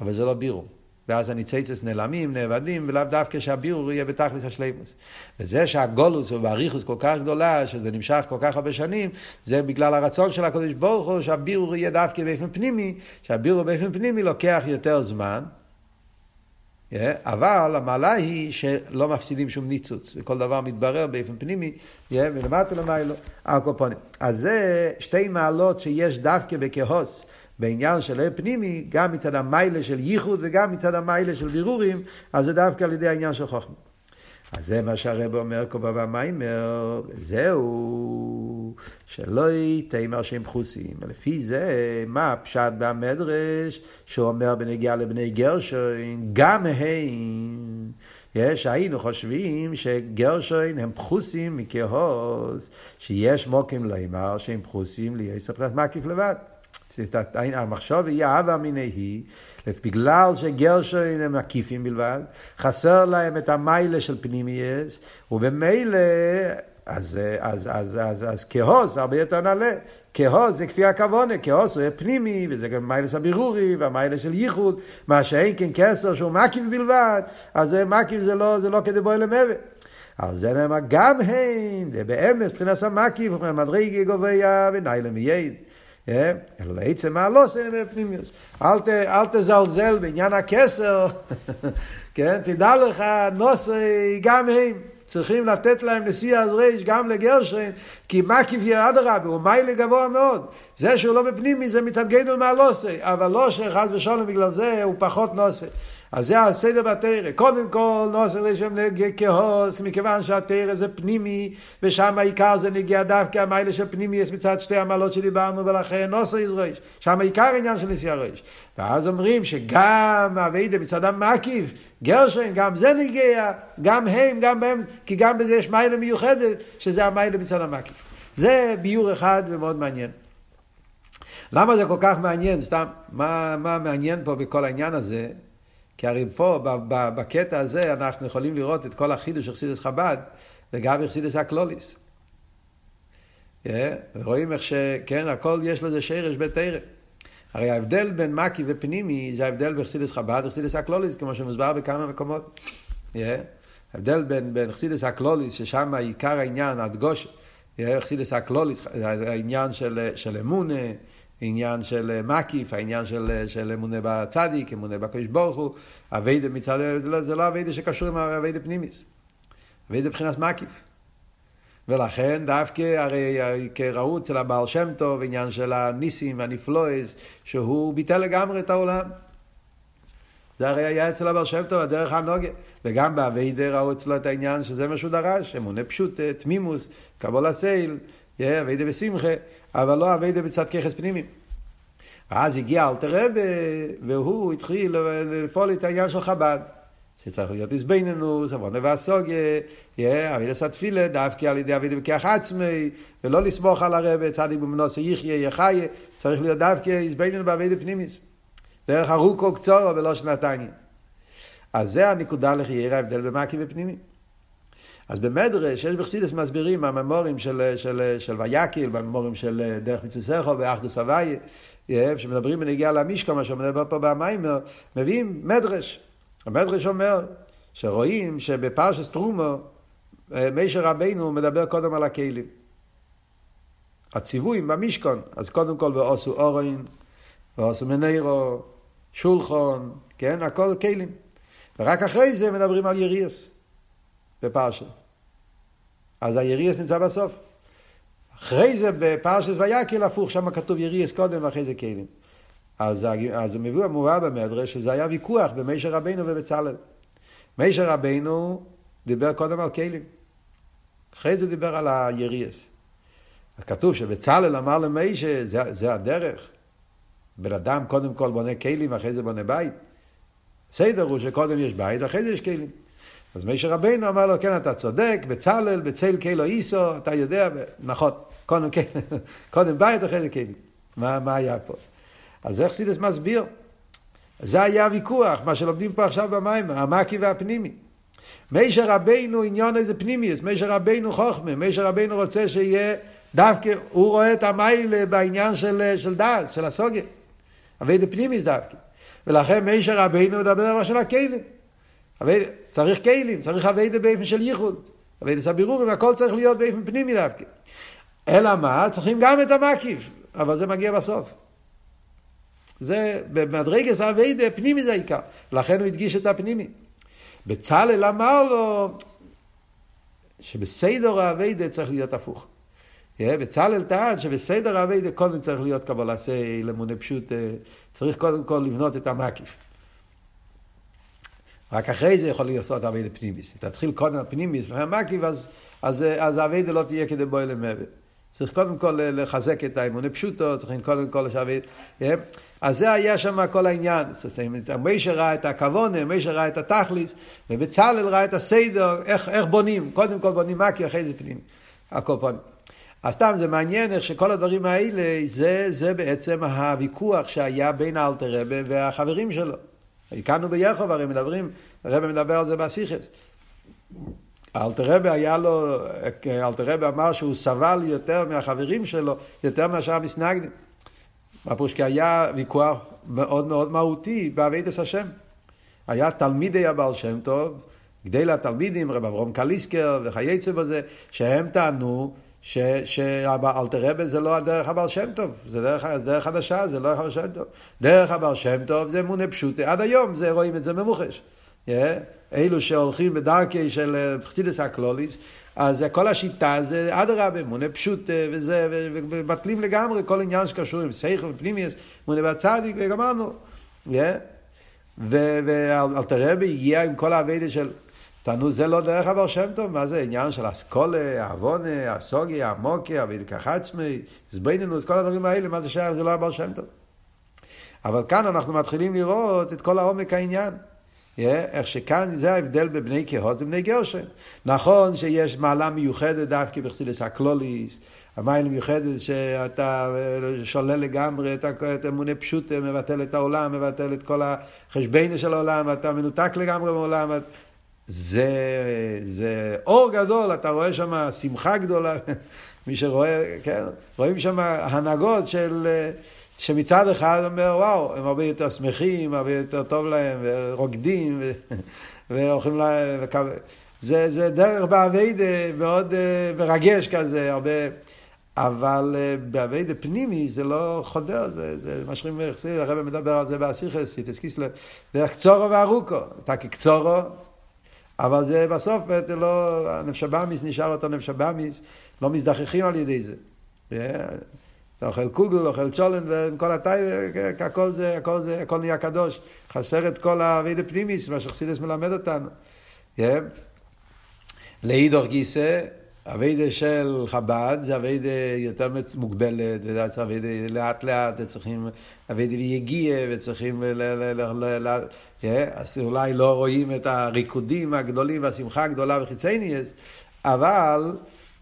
אבל זה לא בירור. ואז הניציצס נעלמים, נאבדים, ולאו דווקא שהבירור יהיה בתכלס השלימוס. וזה שהגולוס הוא באריכוס כל כך גדולה, שזה נמשך כל כך הרבה שנים, זה בגלל הרצון של הקדוש ברוך הוא שהבירור יהיה דווקא באופן פנימי, שהבירור באופן פנימי לוקח יותר זמן. אבל המעלה היא שלא מפסידים שום ניצוץ, וכל דבר מתברר באופן פנימי, מלמטה למיילו, הקופונים. אז זה שתי מעלות שיש דווקא בכהוס. בעניין של לב פנימי, גם מצד המיילה של ייחוד וגם מצד המיילה של בירורים, אז זה דווקא על ידי העניין של חוכמה. אז זה מה שהרב אומר כל בבא מיימר, זהו, שלא תימר שהם פחוסים. לפי זה, מה הפשט במדרש, שאומר בנגיעה לבני גרשוין, גם הם, יש, היינו חושבים שגרשוין הם פחוסים מכהוס, שיש מוקים לימר שהם פחוסים ליסף מקיף לבד. המחשוב היא אהבה מיניה, בגלל שגרשוין הם מקיפים בלבד, חסר להם את המיילה של פנימייס, ובמילא, אז, אז, אז, אז, אז כהוס הרבה יותר נעלה. כהוס זה כפי הכוונה, כהוס הוא פנימי, וזה גם מיילס הבירורי, והמיילה של ייחוד, מה שאין כן כסר שהוא מקיף בלבד, אז מקיף זה לא, זה לא כדי בוא למוות. על זה נאמר גם הם, זה באמת מבחינת המקיף, מדרגי גוביה וניילה מייד. אלא לעצם העלוסן בפנימיוס. אל תזלזל בעניין הכסר, כן? תדע לך, נוסי גם הם. צריכים לתת להם נשיא אז ריש גם לגרשן, כי מה כביה אדרבה, הוא מיילה גבוה מאוד. זה שהוא לא בפנימי זה מצד גדול מהלוסי, אבל לא שחס ושלום בגלל זה הוא פחות נוסי. אז זה הסדר בתרא. קודם כל, נוסר לשם נגיע כהוס, מכיוון שהתרא זה פנימי, ושם העיקר זה נגיע דווקא המיילה של פנימי, יש מצד שתי המעלות שדיברנו, ולכן נוסר יזרש. שם העיקר העניין של נשיא הרש. ואז אומרים שגם אביידה מצד המקיף, גרשן, גם זה נגיע, גם הם, גם הם, כי גם בזה יש מיילה מיוחדת, שזה המיילה מצד המקיף. זה ביור אחד ומאוד מעניין. למה זה כל כך מעניין? סתם, מה, מה מעניין פה בכל העניין הזה? כי הרי פה, בקטע הזה, אנחנו יכולים לראות את כל החידוש של חסידס חב"ד, וגם חסידס הקלוליס. Yeah, רואים איך שכן, הכל יש לזה שרש בתרא. הרי ההבדל בין מקי ופנימי זה ההבדל בחסידס חב"ד וחסידס הקלוליס, כמו שמוסבר בכמה מקומות. Yeah. ההבדל בין, בין חסידס הקלוליס, ששם עיקר העניין, הדגוש, חסידס הקלוליס, העניין של, של אמונה, עניין של מקיף, העניין של, של אמונה בצדיק, אמונה בקדוש ברוך הוא, עבודה מצד, זה לא עבודה שקשור עם עבודה פנימית, עבודה מבחינת מקיף. ולכן דווקא הרי ראו אצל הבעל שם טוב עניין של הניסים והנפלאות, שהוא ביטל לגמרי את העולם. זה הרי היה אצל הבעל שם טוב, הדרך הנהגה. וגם בעבודה ראו אצלו את העניין שזה מה שהוא דרש, אמונה פשוטה, תמימות, קבלת עול, עבודה בשמחה. אבל לא עבודה בצד כוחות פנימי. ואז הגיע אלתר רבה, והוא התחיל לפעול את העניין של חב"ד. שצריך להיות איזבנינוס, עוונה והסוגיה, אבידה סתפילה, דווקא על ידי אבידה בכיח עצמי, ולא לסמוך על הרבה, צדיק במנוסה יחיה, יחיה, צריך להיות דווקא איזבנינוס באבידה פנימיס. דרך ארוכו קצורו ולא שנתיים. אז זה הנקודה לחייר ההבדל במקי ופנימי. אז במדרש, יש בחסידס מסבירים, הממורים של, של, של ויקיל, בממורים של דרך מצוסכו ואחדוס הוויה, שמדברים בנגיעה למשקו, מה שמדבר פה במיימר, מביאים מדרש. המדרש אומר שרואים שבפרשס טרומו, מישר רבינו מדבר קודם על הכלים. הציוויים במשכון, אז קודם כל ועושו אורין, ועושה מנירו, שולחון, כן, הכל כלים. ורק אחרי זה מדברים על יריאס בפרשה. אז היריאס נמצא בסוף. אחרי זה בפרשת ויקל הפוך, שם כתוב יריאס קודם ואחרי זה כלים. אז, אז מביא המובא במדרש שזה היה ויכוח במישר רבינו ובצלאל. מישר רבינו דיבר קודם על כלים. אחרי זה דיבר על היריאס. אז כתוב שבצלאל אמר למישה, זה, זה הדרך. בן אדם קודם כל בונה כלים, אחרי זה בונה בית. סדר הוא שקודם יש בית, אחרי זה יש כלים. אז מישר רבינו אמר לו, כן, אתה צודק, בצלאל, בצל קילו איסו, אתה יודע, נכון, קודם, כן, קודם בית, אחרי זה כלים. מה, מה היה פה? אז איך סידס מסביר? זה היה הוויכוח, מה שלומדים פה עכשיו במים, המקי והפנימי. מישר רבינו עניון איזה פנימיוס, מישר רבינו חוכמה, מישר רבינו רוצה שיהיה דווקא, הוא רואה את המיילה בעניין של, של דעת, של הסוגיה. אבי דה פנימיס דווקא. ולכן מישר רבינו מדבר דבר של הכלים. צריך כלים, צריך אבי דה באופן של ייחוד. אבי דה סבירורים, הכל צריך להיות באופן פנימי דווקא. אלא מה? צריכים גם את המקיף, אבל זה מגיע בסוף. זה במדרגס אביידה, פנימי זה העיקר. לכן הוא הדגיש את הפנימי. בצלאל אמר לו שבסדר האביידה צריך להיות הפוך. בצלאל טען שבסדר האביידה קודם צריך להיות קבלסי למונה פשוט, צריך קודם כל לבנות את המקיף. רק אחרי זה יכול לעשות אביידה פנימיס. תתחיל קודם הפנימיס, לפני המקיף, אז, אז, אז האביידה לא תהיה כדי בואי למוות. צריך קודם כל לחזק את האמונה פשוטו, צריכים קודם כל לשבת. אה? אז זה היה שם כל העניין. משה ראה את הכוונה, משה ראה את התכליס, ובצלאל ראה את הסדר, איך, איך בונים. קודם כל בונים מקי, אחרי זה פנים. הכל פונים. אז סתם זה מעניין איך שכל הדברים האלה, זה, זה בעצם הוויכוח שהיה בין האלתר רבה והחברים שלו. הכרנו ביחוב הרי מדברים, הרב מדבר על זה בסיכס. אלתר רבי היה לו, אלתר רבי אמר שהוא סבל יותר מהחברים שלו, יותר מאשר המסנגדים. הפירוש כי היה ויכוח מאוד מאוד מהותי בעבידת השם. היה תלמידי הבעל שם טוב, גדל התלמידים, רב אברום קליסקר וכייצא בזה, שהם טענו שאלתר רבי זה לא דרך הבעל שם טוב, זה דרך, דרך חדשה, זה לא דרך הבעל שם טוב. דרך הבעל שם טוב זה אמונה פשוטה, עד היום זה, רואים את זה ממוחש. Yeah. אלו שהולכים בדרכי של חסידס הקלוליס, אז כל השיטה זה אדרבה, מונה פשוט וזה, ובטלים לגמרי כל עניין שקשור עם סייכל ופנימיוס, מונה בצדיק וגמרנו. ואלתר רבי הגיע עם כל האביידה של, תנו זה לא דרך אבר שם טוב, מה זה עניין של אסכולה, אבונה, אסוגי, עמוקי, אביידה כחצמי, זבנינוס, כל הדברים האלה, מה זה שייך, זה לא אבר שם טוב. אבל כאן אנחנו מתחילים לראות את כל העומק העניין. איך שכאן זה ההבדל בבני כהות ובני גרשם. נכון שיש מעלה מיוחדת דווקא בחסידס הקלוליס, המיילה מיוחדת שאתה שולל לגמרי את אמוני פשוט, מבטל את העולם, מבטל את כל החשביינה של העולם, אתה מנותק לגמרי מהעולם. זה, זה אור גדול, אתה רואה שם שמחה גדולה, מי שרואה, כן, רואים שם הנהגות של... שמצד אחד אומר, וואו, הם הרבה יותר שמחים, הרבה יותר טוב להם, ורוקדים, ו... והולכים ל... וכו... זה, זה דרך באביידה מאוד uh, מרגש כזה, הרבה... אבל uh, באביידה פנימי זה לא חודר, זה, זה מה שאומרים יחסי, הרב מדבר על זה באסיכס, סיטסקיסלר, דרך קצורו וארוכו, אתה כקצורו, אבל זה בסוף, זה לא, הנפש הבאמיס נשאר אותו נפש הבאמיס, לא מזדחכים על ידי זה. אתה אוכל קוגל, אוכל צ'ולן, וכל התאי, הכל זה, הכל זה, הכל נהיה קדוש. חסר את כל האבידה פנימיס, מה שחסידס מלמד אותנו. לאידוך גיסא, אבידה של חב"ד זה אבידה יותר מוגבלת, וזה אבידה לאט לאט, צריכים אבידה ויגיע, וצריכים, ל, ל, ל, ל, yeah, אז אולי לא רואים את הריקודים הגדולים והשמחה הגדולה וחיצייניאס, אבל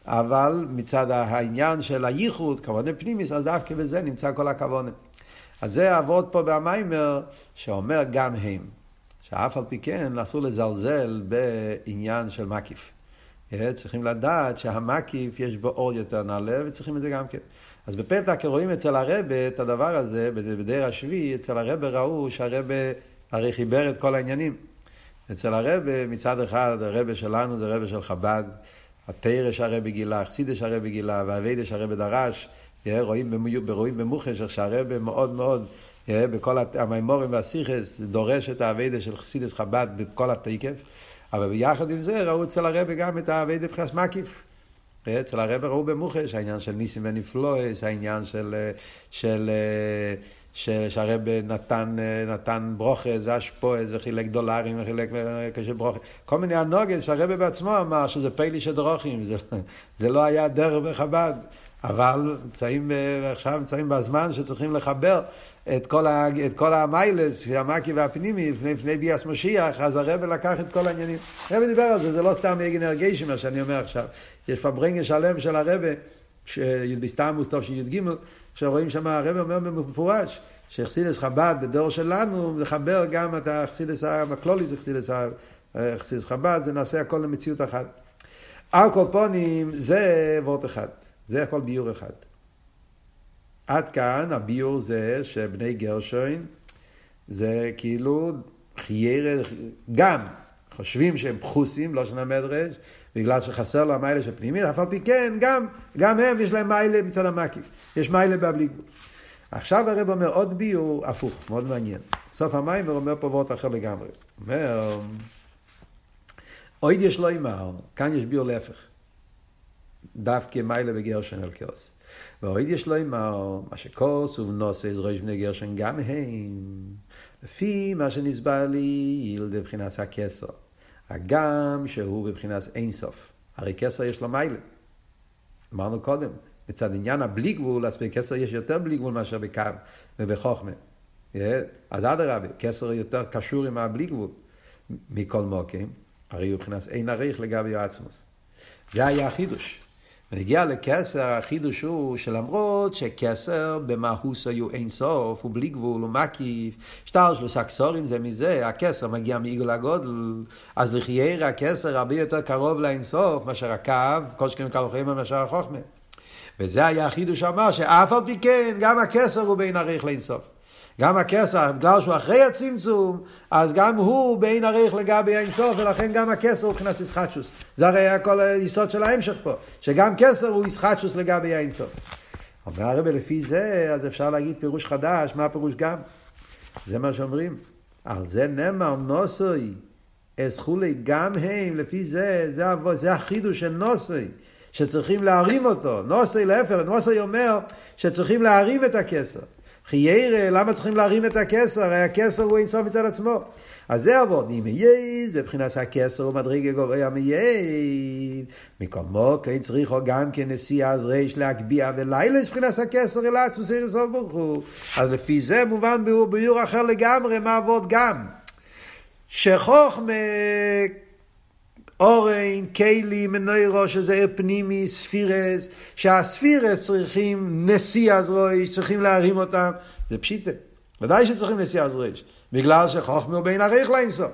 אבל מצד העניין של הייחוד, כוונה פנימיס, אז דווקא בזה נמצא כל הכוונה. אז זה אבות פה במיימר, שאומר גם הם, שאף על פי כן אסור לזלזל בעניין של מקיף. אה, צריכים לדעת שהמקיף יש בו אור יותר נעלה, וצריכים את זה גם כן. אז בפתח רואים אצל הרבה את הדבר הזה, בדיר השביעי, אצל הרבה ראו שהרבה הרי חיבר את כל העניינים. אצל הרבה מצד אחד, הרבה שלנו זה הרבה של חב"ד. התרא שהרבי גילה, אכסידא שהרבי גילה, והאביידא שהרבי דרש, רואים, רואים במוחש איך שהרבי מאוד מאוד בכל המימורים והסיכס דורש את האביידה של חסידס חב"ד בכל התקף, אבל ביחד עם זה ראו אצל הרבה גם את האביידה מבחינת מקיף. אצל הרבה ראו במוחש העניין של ניסים ונפלואס, העניין של, של, של, שהרב נתן, נתן ברוכס ואשפועס וחילק דולרים וחילק כשל ברוכס. כל מיני הנוגס שהרבה בעצמו אמר שזה פיילי של דרוכים, זה, זה לא היה דרך בחב"ד. אבל נמצאים, עכשיו נמצאים בזמן שצריכים לחבר את כל, המיילס, המקי והפנימי, לפני, לפני ביאס משיח, אז הרב לקח את כל העניינים. הרב דיבר על זה, זה לא סתם אגנר גיישי, מה שאני אומר עכשיו. יש פברנגל שלם של הרב, בסתמוס טוב שי"ג, שרואים שם, הרב אומר במפורש, שחסידס חב"ד בדור שלנו, לחבר גם את החסידס המקלוליס, חסידס חב"ד, זה נעשה הכל למציאות אחת. על כל פונים, זה וורט אחד. זה הכל ביור אחד. עד כאן הביור זה שבני גרשוין זה כאילו חיירה, גם חושבים שהם פחוסים, לא שנה מדרש, בגלל שחסר לו המיילה של פנימית, אף על פי כן, גם, גם הם יש להם מיילה מצד המקיף. יש מיילה בבלי גבול. עכשיו הרב אומר עוד ביור הפוך, מאוד מעניין. סוף הוא אומר פה וורט אחר לגמרי. אומר, אויד יש לו אימר, כאן יש ביור להפך. דווקא מיילה בגרשן אל. ואוהד יש לו אמר, מה שכוס ובנוסס ראש בני גרשן גם הם, לפי מה שנסבר לי, לבחינת הכסר. הגם שהוא בבחינת אינסוף. הרי כסר יש לו מיילה. אמרנו קודם, מצד עניין הבלי גבול, אז בכסר יש יותר בלי גבול מאשר בקו ובחוכמה. אז אדרבה, כסר יותר קשור עם הבלי גבול. מכל מוקים, הרי הוא מבחינת אין עריך לגבי עצמוס. זה היה החידוש. ונגיע לכסר, החידוש הוא שלמרות שכסר במהוס היו אין סוף, הוא בלי גבול, הוא מקיף, שטר שלו סקסורים זה מזה, הכסר מגיע מעיגול הגודל, אז לחיירה הכסר הרבה יותר קרוב לאין סוף מאשר הקו, כל שכן קל וחיים מאשר החוכמה. וזה היה החידוש שאמר שאף על פי כן, גם הכסר הוא בין עריך לאין סוף. גם הכסר, בגלל שהוא אחרי הצמצום, אז גם הוא בין עריך לגבי האינסוף, ולכן גם הכסר הוא כנס ישחטשוס. זה הרי הכל היסוד של ההמשך פה, שגם כסר הוא ישחטשוס לגבי האינסוף. אומר הרב לפי זה, אז אפשר להגיד פירוש חדש, מה הפירוש גם? זה מה שאומרים. על זה נאמר נוסוי, אסכולי גם הם, לפי זה, זה, זה החידוש של נוסוי. שצריכים להרים אותו. נוסי להפך, נוסי אומר שצריכים להרים את הכסר. חיירה, למה צריכים להרים את הכסר? הרי הכסר הוא אינסוף מצד עצמו. אז זה עבוד, אם יהיה, זה מבחינת הכסר הוא מדרגה גבוה מייד. מכל מוקר צריכו גם כנשיא אז ריש להגביה ולילה מבחינת הכסר אל עצמו סיר סוף ברוך הוא. אז לפי זה מובן ביור אחר לגמרי מה עבוד גם. שחוכמה אורן, כלים, מנוירו, שזה פנימי, ספירס, שהספירס צריכים נשיא הזרויש, צריכים להרים אותם, זה פשיטה. ודאי שצריכים נשיא הזרויש, בגלל שחוכמה הוא בין הריך לאינסוף.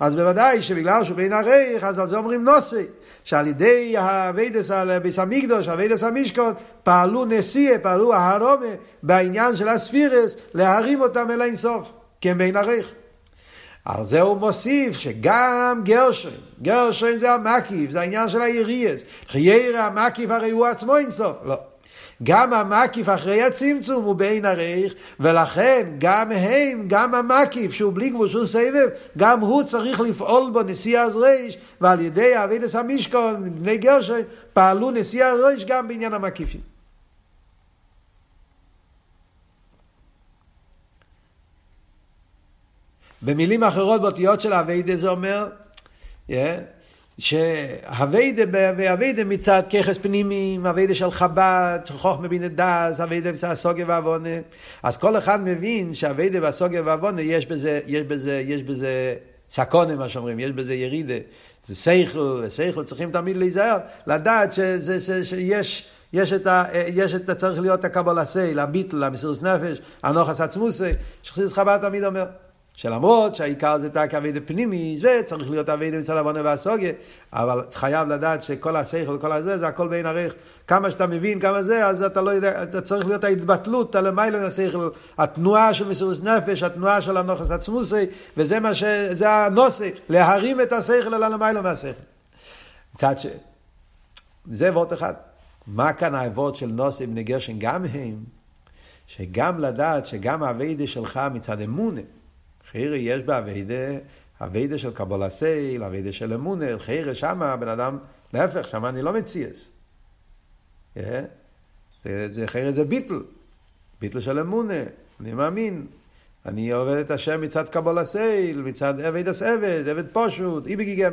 אז בוודאי שבגלל שהוא בין הריך, אז על זה אומרים נוסי, שעל ידי הווידס על ביס המקדוש, הווידס המשקות, פעלו נשיא, פעלו ההרומה, בעניין של הספירס, להרים אותם אל האינסוף, כי הם בין הריך. על זה הוא מוסיף שגם גרשון, גרשון זה המקיף, זה העניין של היריאס. חיירה המקיף הרי הוא עצמו אינסוף. לא. גם המקיף אחרי הצמצום הוא בעין הריך, ולכן גם הם, גם המקיף שהוא בלי גבול, שהוא סבב, גם הוא צריך לפעול בו נשיא הזריש, ועל ידי אבידס המשכון, בני גרשון, פעלו נשיא הזריש גם בעניין המקיפים. במילים אחרות באותיות של אביידה זה אומר yeah, שהווידה ואביידה מצד ככס פנימי, אביידה של חב"ד, חוכמה דס, אביידה והסוגיה ועוונה. אז כל אחד מבין שאביידה והסוגיה ועוונה יש בזה, יש בזה, יש בזה סקונה מה שאומרים, יש בזה ירידה. זה סייכל, וסייכל צריכים תמיד להיזהר, לדעת שזה, ש, שיש יש את ה... יש את ה... צריך להיות הקבלה סייל, הביטל, המסירות נפש, הנוחס עצמוסי, שחסידס חב"ד תמיד אומר. שלמרות שהעיקר זה תק אבידה פנימי, זה צריך להיות אבידה מצד עוונה והסוגיה, אבל חייב לדעת שכל השכל וכל הזה, זה הכל בין ערך. כמה שאתה מבין כמה זה, אז אתה לא יודע, אתה צריך להיות ההתבטלות, הלמיילא מהשכל, התנועה של מסירות נפש, התנועה של הנוכס עצמוסי, וזה מה ש... זה הנוסק, להרים את השכל אל הלמיילא מהשכל. מצד ש... זה וורט אחד. מה כאן האבות של נוסי בני גרשן גם הם? שגם לדעת שגם האביידה שלך מצד אמונה, חיירה יש בה אביידה, של קבולה סייל, אביידה של אמונה, חיירה שמה הבן אדם, להפך, שמה אני לא מציאס. אה? זה, זה חיירה זה ביטל, ביטל של אמונה, אני מאמין. אני עובד את השם מצד קבולה סייל, מצד עבד עבד, עבד פשוט, אי בגיגם.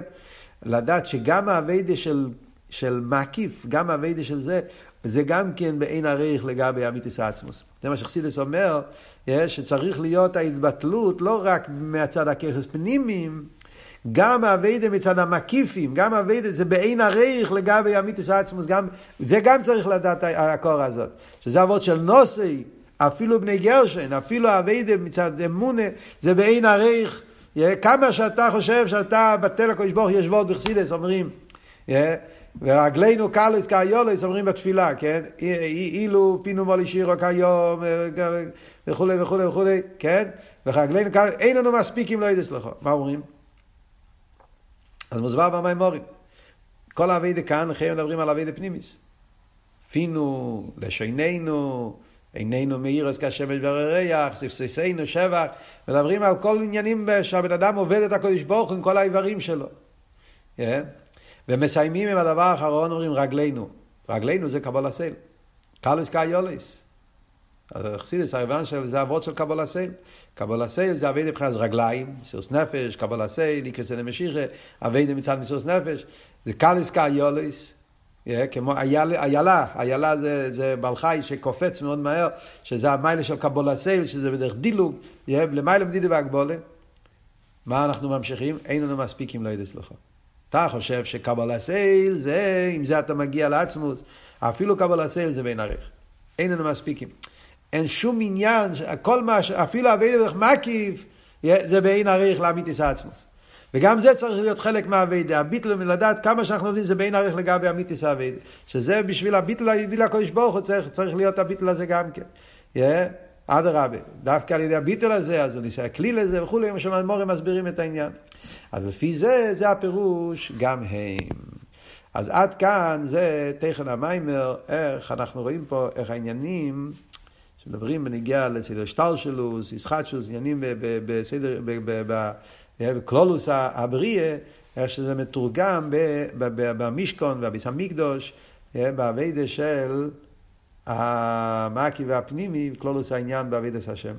לדעת שגם האביידה של, של מקיף, גם האביידה של זה, זה גם כן באין עריך לגבי אמיתיס עצמוס. זה מה שחסידס אומר, שצריך להיות ההתבטלות לא רק מהצד הככס פנימיים, גם האביידה מצד המקיפים, גם האביידה זה באין עריך לגבי אמיתיס עצמוס, גם, זה גם צריך לדעת הקור הזאת. שזה אבות של נוסי, אפילו בני גרשן, אפילו האביידה מצד אמונה, זה באין עריך. כמה שאתה חושב שאתה בטל הקדוש ברוך יש וורט בחסידס, אומרים. ורגלינו קלוס כאיולס אומרים בתפילה, כן? אילו פינו מולי שירו כיום וכולי וכולי וכולי, כן? ורגלינו קלוס, אין לנו מספיק אם לא ידס לך. מה אומרים? אז מוסבר במימורים. כל האביידה כאן, לכן מדברים על אביידה פנימיס. פינו, לשוננו, עינינו מאירס כשמש והריח, ספססינו, שבח, מדברים על כל עניינים שהבן אדם עובד את הקודש ברוך עם כל האיברים שלו. Yeah. ומסיימים עם הדבר האחרון, אומרים רגלינו. רגלינו זה קבול הסייל. קלוס קאיוליס. אז חסידס, היוון של זה אבות של קבול הסייל. קבול הסייל זה אבי מבחינת רגליים, מסירוס נפש, קבול הסייל, איקרסי למשיחה, אבי מצד מסירוס נפש. זה קלוס קאיוליס. כמו איילה, איילה, זה, זה בעל חי שקופץ מאוד מהר, שזה המיילה של קבולה סייל, שזה בדרך דילוג, למיילה מדידה והגבולה. מה אנחנו ממשיכים? אין לנו מספיק אם לא ידע סליחה. אתה חושב שקבלה סייל זה, עם זה אתה מגיע לעצמוס, אפילו קבלה סייל זה בין ערך. אין לנו מספיקים. אין שום עניין, כל מה, אפילו אבי דרך מקיף, זה בעין ערך לאמיתיס עצמוס. וגם זה צריך להיות חלק מהאביידה. הביטל, לדעת כמה שאנחנו יודעים, זה בעין ערך לגבי אמיתיס האביידה. שזה בשביל הביטל היהודי לקודש ברוך הוא צריך, צריך להיות הביטל הזה גם כן. Yeah. אדרבה, דווקא על ידי הביטול הזה, אז הוא ניסה הכלי לזה וכולי, מה שהמורים מסבירים את העניין. אז לפי זה, זה הפירוש גם הם. אז עד כאן זה תכן המיימר, איך אנחנו רואים פה, איך העניינים שמדברים בנגיעה לסדר שטלשלוס, ישחטשוס, עניינים בסדר, בקלולוס הבריאה, איך שזה מתורגם במשכון והביס המקדוש, באביידה של המקי והפנימי, כלולוס העניין בעבידת השם.